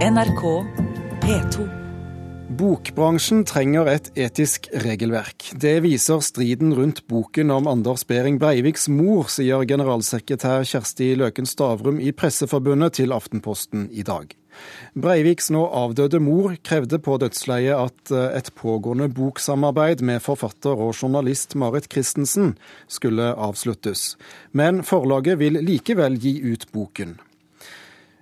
NRK P2. Bokbransjen trenger et etisk regelverk. Det viser striden rundt boken om Anders Behring Breiviks mor, sier generalsekretær Kjersti Løken Stavrum i Presseforbundet til Aftenposten i dag. Breiviks nå avdøde mor krevde på dødsleiet at eh, et pågående boksamarbeid med forfatter og journalist Marit Christensen skulle avsluttes. Men forlaget vil likevel gi ut boken.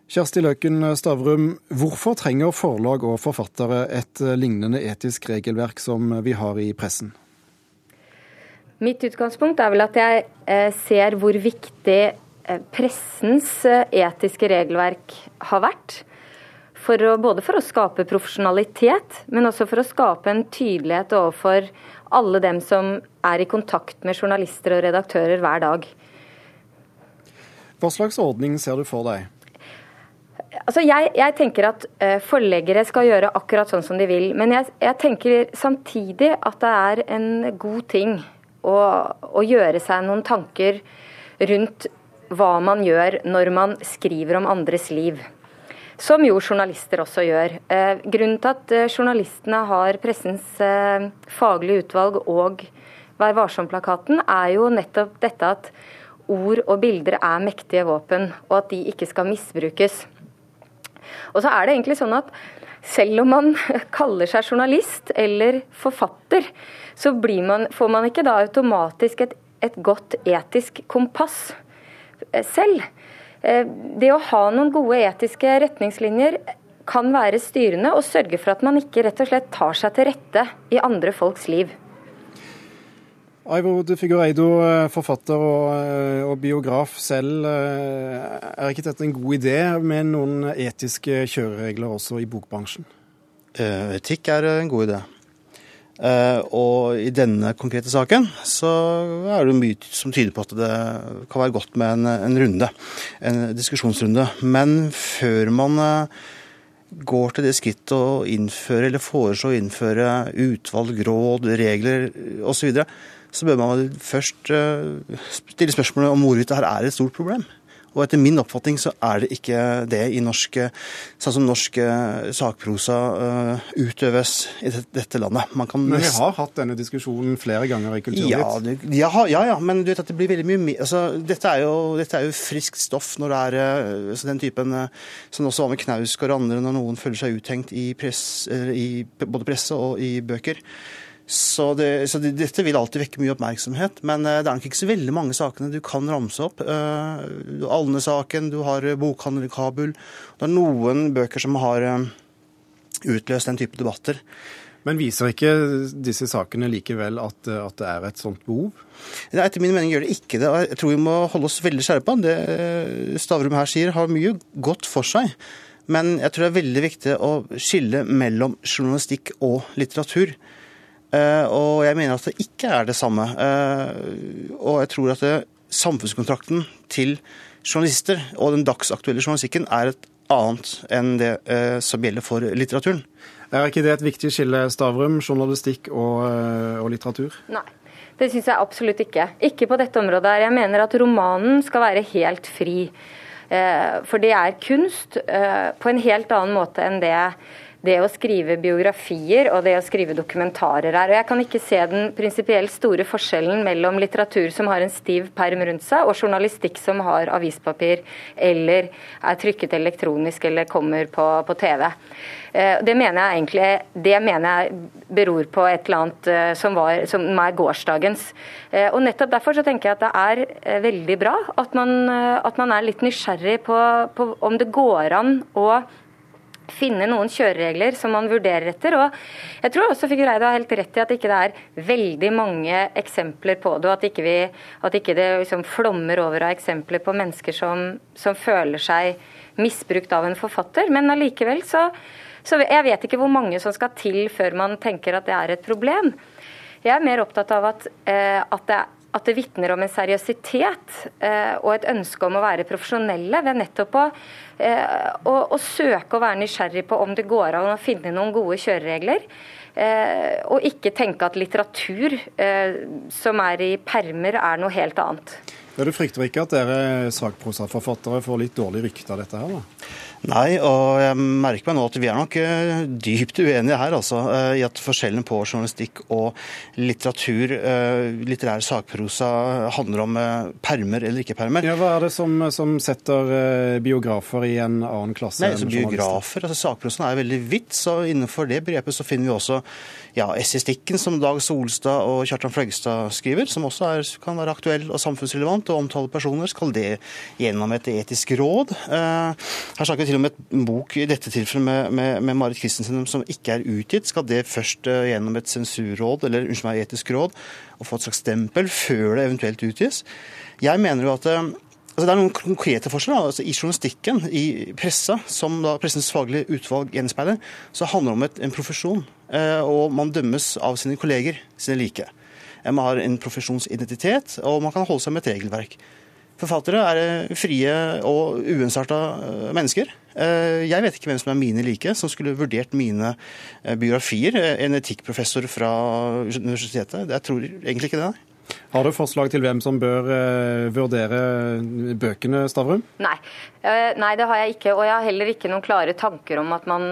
Kjersti Løken Stavrum, hvorfor trenger forlag og forfattere et eh, lignende etisk regelverk som vi har i pressen? Mitt utgangspunkt er vel at jeg eh, ser hvor viktig pressens etiske regelverk har vært for å, både for å skape profesjonalitet, men også for å skape en tydelighet overfor alle dem som er i kontakt med journalister og redaktører hver dag. Hva slags ordning ser du for deg? Altså jeg, jeg, tenker at uh, forleggere skal gjøre akkurat sånn som de vil. Men jeg, jeg tenker samtidig at det er en god ting å, å, gjøre seg noen tanker rundt hva man gjør når man skriver om andres liv. Som jo journalister også gjør. Eh, grunnen til at eh, journalistene har pressens eh, faglige utvalg og Vær varsom-plakaten, er jo nettopp dette at ord og bilder er mektige våpen, og at de ikke skal misbrukes. Og så er det egentlig sånn at selv om man kaller seg journalist eller forfatter, så man, får man ikke da automatisk et, et godt etisk kompass selv. Eh, det å ha noen gode etiske retningslinjer kan være styrende og sørge for at man ikke rett og slett tar seg til rette i andre folks liv. Aivor de Figueiredo, eh, forfatter og, eh, og, biograf selv. Er ikke dette en god idé med noen etiske kjøreregler også i bokbransjen? Etikk er en god idé. Og i denne konkrete saken så er det mye som tyder på at det kan være godt med en, en runde, en diskusjonsrunde. Men før man går til det skrittet å innføre eller foreslå å innføre utvalg, råd, regler osv., så, videre, så bør man først uh, stille spørsmålet om hvorvidt her er et stort problem. Og etter min oppfatning så er det ikke det i norsk sånn som norsk eh, sakprosa utøves i dette landet. men vi har hatt denne diskusjonen flere ganger i Kulturnytt? Ja, ja, ja, men du vet at det blir veldig mye mer altså, dette, er jo, dette er jo friskt stoff når det er altså, den typen som også var med Knausgård og andre, når noen føler seg uthengt i, press, i både presse og i bøker. Så, det, så det, dette vil alltid vekke mye oppmerksomhet. Men uh, det er nok ikke så veldig mange sakene du kan ramse opp. Uh, Alne-saken, du har bokhandel i Kabul. Det er noen bøker som har utløst den type debatter. Men viser ikke disse sakene likevel at, at, det er et sånt behov? Nei, etter min mening gjør det ikke det. Jeg tror vi må holde oss veldig skjerpa. Det Stavrum her sier, har mye godt for seg. Men jeg tror det er veldig viktig å skille mellom journalistikk og litteratur. Eh, og jeg mener at det ikke er det samme. Eh, og jeg tror at det, samfunnskontrakten til journalister og den dagsaktuelle journalistikken er et annet enn det eh, som gjelder for litteraturen. Er ikke det et viktig skille, Stavrum, journalistikk og, og litteratur? Nei. Det syns jeg absolutt ikke. Ikke på dette området. Jeg mener at romanen skal være helt fri. For det er kunst på en helt annen måte enn det det å skrive biografier og det å skrive dokumentarer er. Og Jeg kan ikke se den prinsipielt store forskjellen mellom litteratur som har en stiv perm rundt seg, og journalistikk som har avispapir eller er trykket elektronisk eller kommer på, på TV. Eh, det mener jeg egentlig det mener jeg beror på et eller annet eh, som, var, som er gårsdagens. Eh, og nettopp Derfor så tenker jeg at det er veldig bra at man, at man er litt nysgjerrig på, på om det går an å finne noen kjøreregler som man vurderer etter. og Jeg tror også Figureido har helt rett i at ikke det er veldig mange eksempler på det, og at ikke, vi, at ikke det liksom flommer over av eksempler på mennesker som, som, føler seg misbrukt av en forfatter. Men allikevel så, så Jeg vet ikke hvor mange som skal til før man tenker at det er et problem. Jeg er mer opptatt av at, eh, at det at det vitner om en seriøsitet eh, og et ønske om å være profesjonelle ved nettopp å, eh, å, å, søke å være nysgjerrig på om det går an å finne noen gode kjøreregler. Eh, og ikke tenke at litteratur eh, som er i permer, er noe helt annet. Du frykter ikke at dere sakprosaforfattere får litt dårlig rykte av dette her, da? Nei, og jeg merker meg nå at vi er nok eh, dypt uenige her, altså. Eh, I at forskjellen på journalistikk og litteratur, eh, litterær sakprosa, handler om permer eller ikke permer. Ja, Hva er det som, som setter biografer i en annen klasse? Nei, altså Biografer, altså Sakprosaen er veldig vidt, så innenfor det begrepet så finner vi også ja, essistikken, som Dag Solstad og Kjartan Fløgstad skriver, som også er, kan være aktuell og samfunnsrelevant og omtale personer. Skal det gjennom et etisk råd? Her snakker vi til og med et bok i dette tilfellet med, med, med Marit Christensen som ikke er utgitt. Skal det først uh, gjennom et sensurråd, eller unnskyld meg, etisk råd, og få et slags stempel før det eventuelt utgis? Jeg mener jo at uh, Altså, det er noen konkrete forskjeller. Altså, I journalistikken, i pressa, som da pressens faglige utvalg gjenspeiler, så handler det om et, en profesjon. Eh, og man dømmes av sine kolleger, sine like. Man har en profesjonsidentitet, og man kan holde seg med et regelverk. Forfattere er frie og uensarta eh, mennesker. Eh, jeg vet ikke hvem som er mine like, som skulle vurdert mine eh, biografier. En etikkprofessor fra universitetet. Jeg tror egentlig ikke det. nei. Har du forslag til hvem som bør uh, vurdere bøkene, Stavrum? Nei. Uh, nei, det har jeg ikke. Og jeg har heller ikke noen klare tanker om at man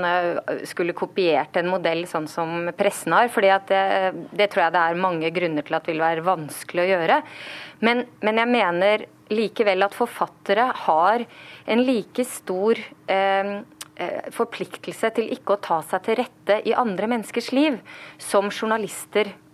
skulle kopiert en modell sånn som pressen har. fordi det, det, tror jeg det er mange grunner til at det vil være vanskelig å gjøre. Men, men jeg mener likevel at forfattere har en like stor forpliktelse til ikke å ta seg til rette i andre menneskers liv som journalister eh,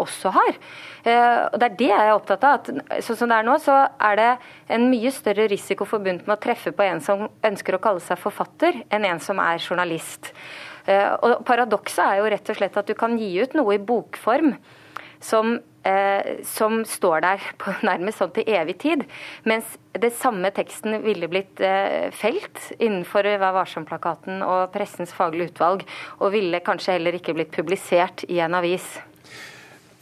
også har. Eh, og Det er det jeg er opptatt av. at Sånn som det er nå, så er det en mye større risiko forbundet med å treffe på en som ønsker å kalle seg forfatter, enn en som er journalist. Eh, og Paradokset er jo rett og slett at du kan gi ut noe i bokform som, eh, som står der på nærmest sånn til evig tid. Mens det samme teksten ville blitt eh, felt innenfor Vær varsom-plakaten og Pressens faglige utvalg, og ville kanskje heller ikke blitt publisert i en avis.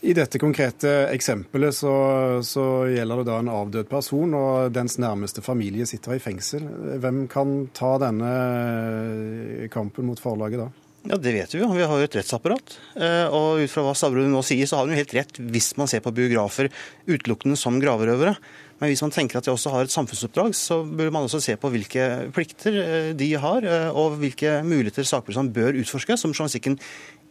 I dette konkrete eksempelet så, så, gjelder det da en avdød person, og dens nærmeste familie sitter i fengsel. Hvem kan ta denne kampen mot forlaget da? Ja, Det vet vi jo. Vi har jo et rettsapparat. Eh, og ut fra hva Stavrum nå sier, så har hun jo helt rett hvis man ser på biografer utelukkende som graverøvere. Men hvis man tenker at de også har et samfunnsoppdrag, så bør man også se på hvilke plikter eh, de har, eh, og hvilke muligheter sakpersonene bør utforske, som journalistikken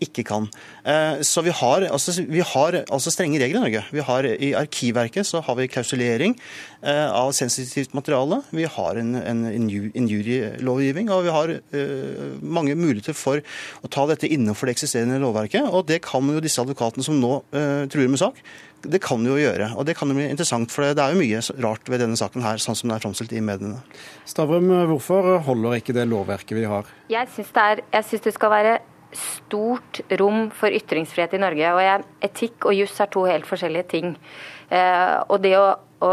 ikke kan. Eh, så vi har, altså, vi har altså strenge regler i Norge. Vi har, I Arkivverket så har vi klausulering av sensitivt materiale. Vi har en, en injurielovgivning, og vi har uh, mange muligheter for å ta dette innenfor det eksisterende lovverket. Og det kan jo disse advokatene som nå uh, truer med sak, det kan jo gjøre. Og det kan jo bli interessant, for det er jo mye rart ved denne saken her, sånn som det er framstilt i mediene. Stavrum, hvorfor holder ikke det lovverket vi har? Jeg syns det, det, skal være stort rom for ytringsfrihet i Norge. og jeg, Etikk og juss er to helt forskjellige ting. Eh, og det å, å,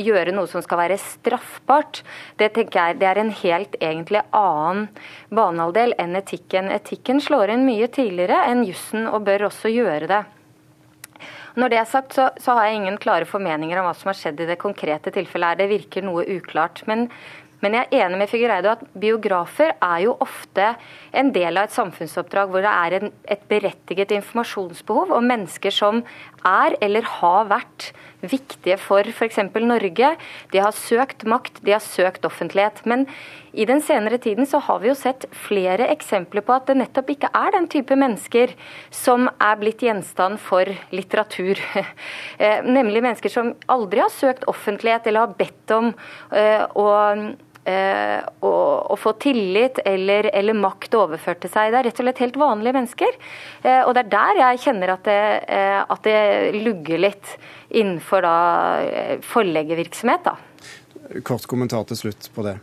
gjøre noe som skal være straffbart, det tenker jeg det er en helt egentlig annen banehalvdel enn etikken. Etikken slår inn mye tidligere enn jussen, og bør også gjøre det. Når det er sagt, så, så, har jeg ingen klare formeninger om hva som har skjedd i det konkrete tilfellet. her. Det virker noe uklart. Men, men jeg er enig med Figureido at biografer er jo ofte en del av et samfunnsoppdrag hvor det er en, et berettiget informasjonsbehov om mennesker som er eller har vært viktige for f.eks. Norge. De har søkt makt, de har søkt offentlighet. Men i den senere tiden så har vi jo sett flere eksempler på at det nettopp ikke er den type mennesker som er blitt gjenstand for litteratur. Eh, nemlig mennesker som aldri har søkt offentlighet eller har bedt om eh, å å, å, få tillit eller, eller, makt overført til seg. Det er rett og slett helt vanlige mennesker. Eh, og det er der jeg kjenner at det, eh, at det lugger litt innenfor da forleggervirksomhet. Da. Kort kommentar til slutt på det.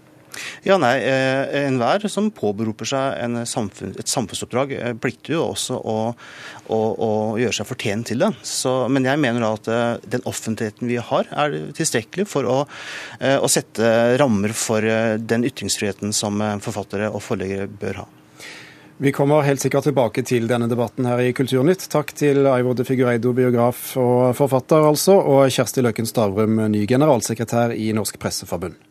Ja, nei, eh, Enhver som påberoper seg samfunn, et samfunnsoppdrag, eh, plikter jo også å, å, å gjøre seg fortjent til det. Så, men jeg mener da at eh, den offentligheten vi har, er tilstrekkelig for å, å sette rammer for den ytringsfriheten som forfattere og forleggere bør ha. Vi kommer helt sikkert tilbake til denne debatten her i Kulturnytt. Takk til Aivor de Figureido, biograf og forfatter, altså, og Kjersti Løken Stavrum, ny generalsekretær i Norsk Presseforbund.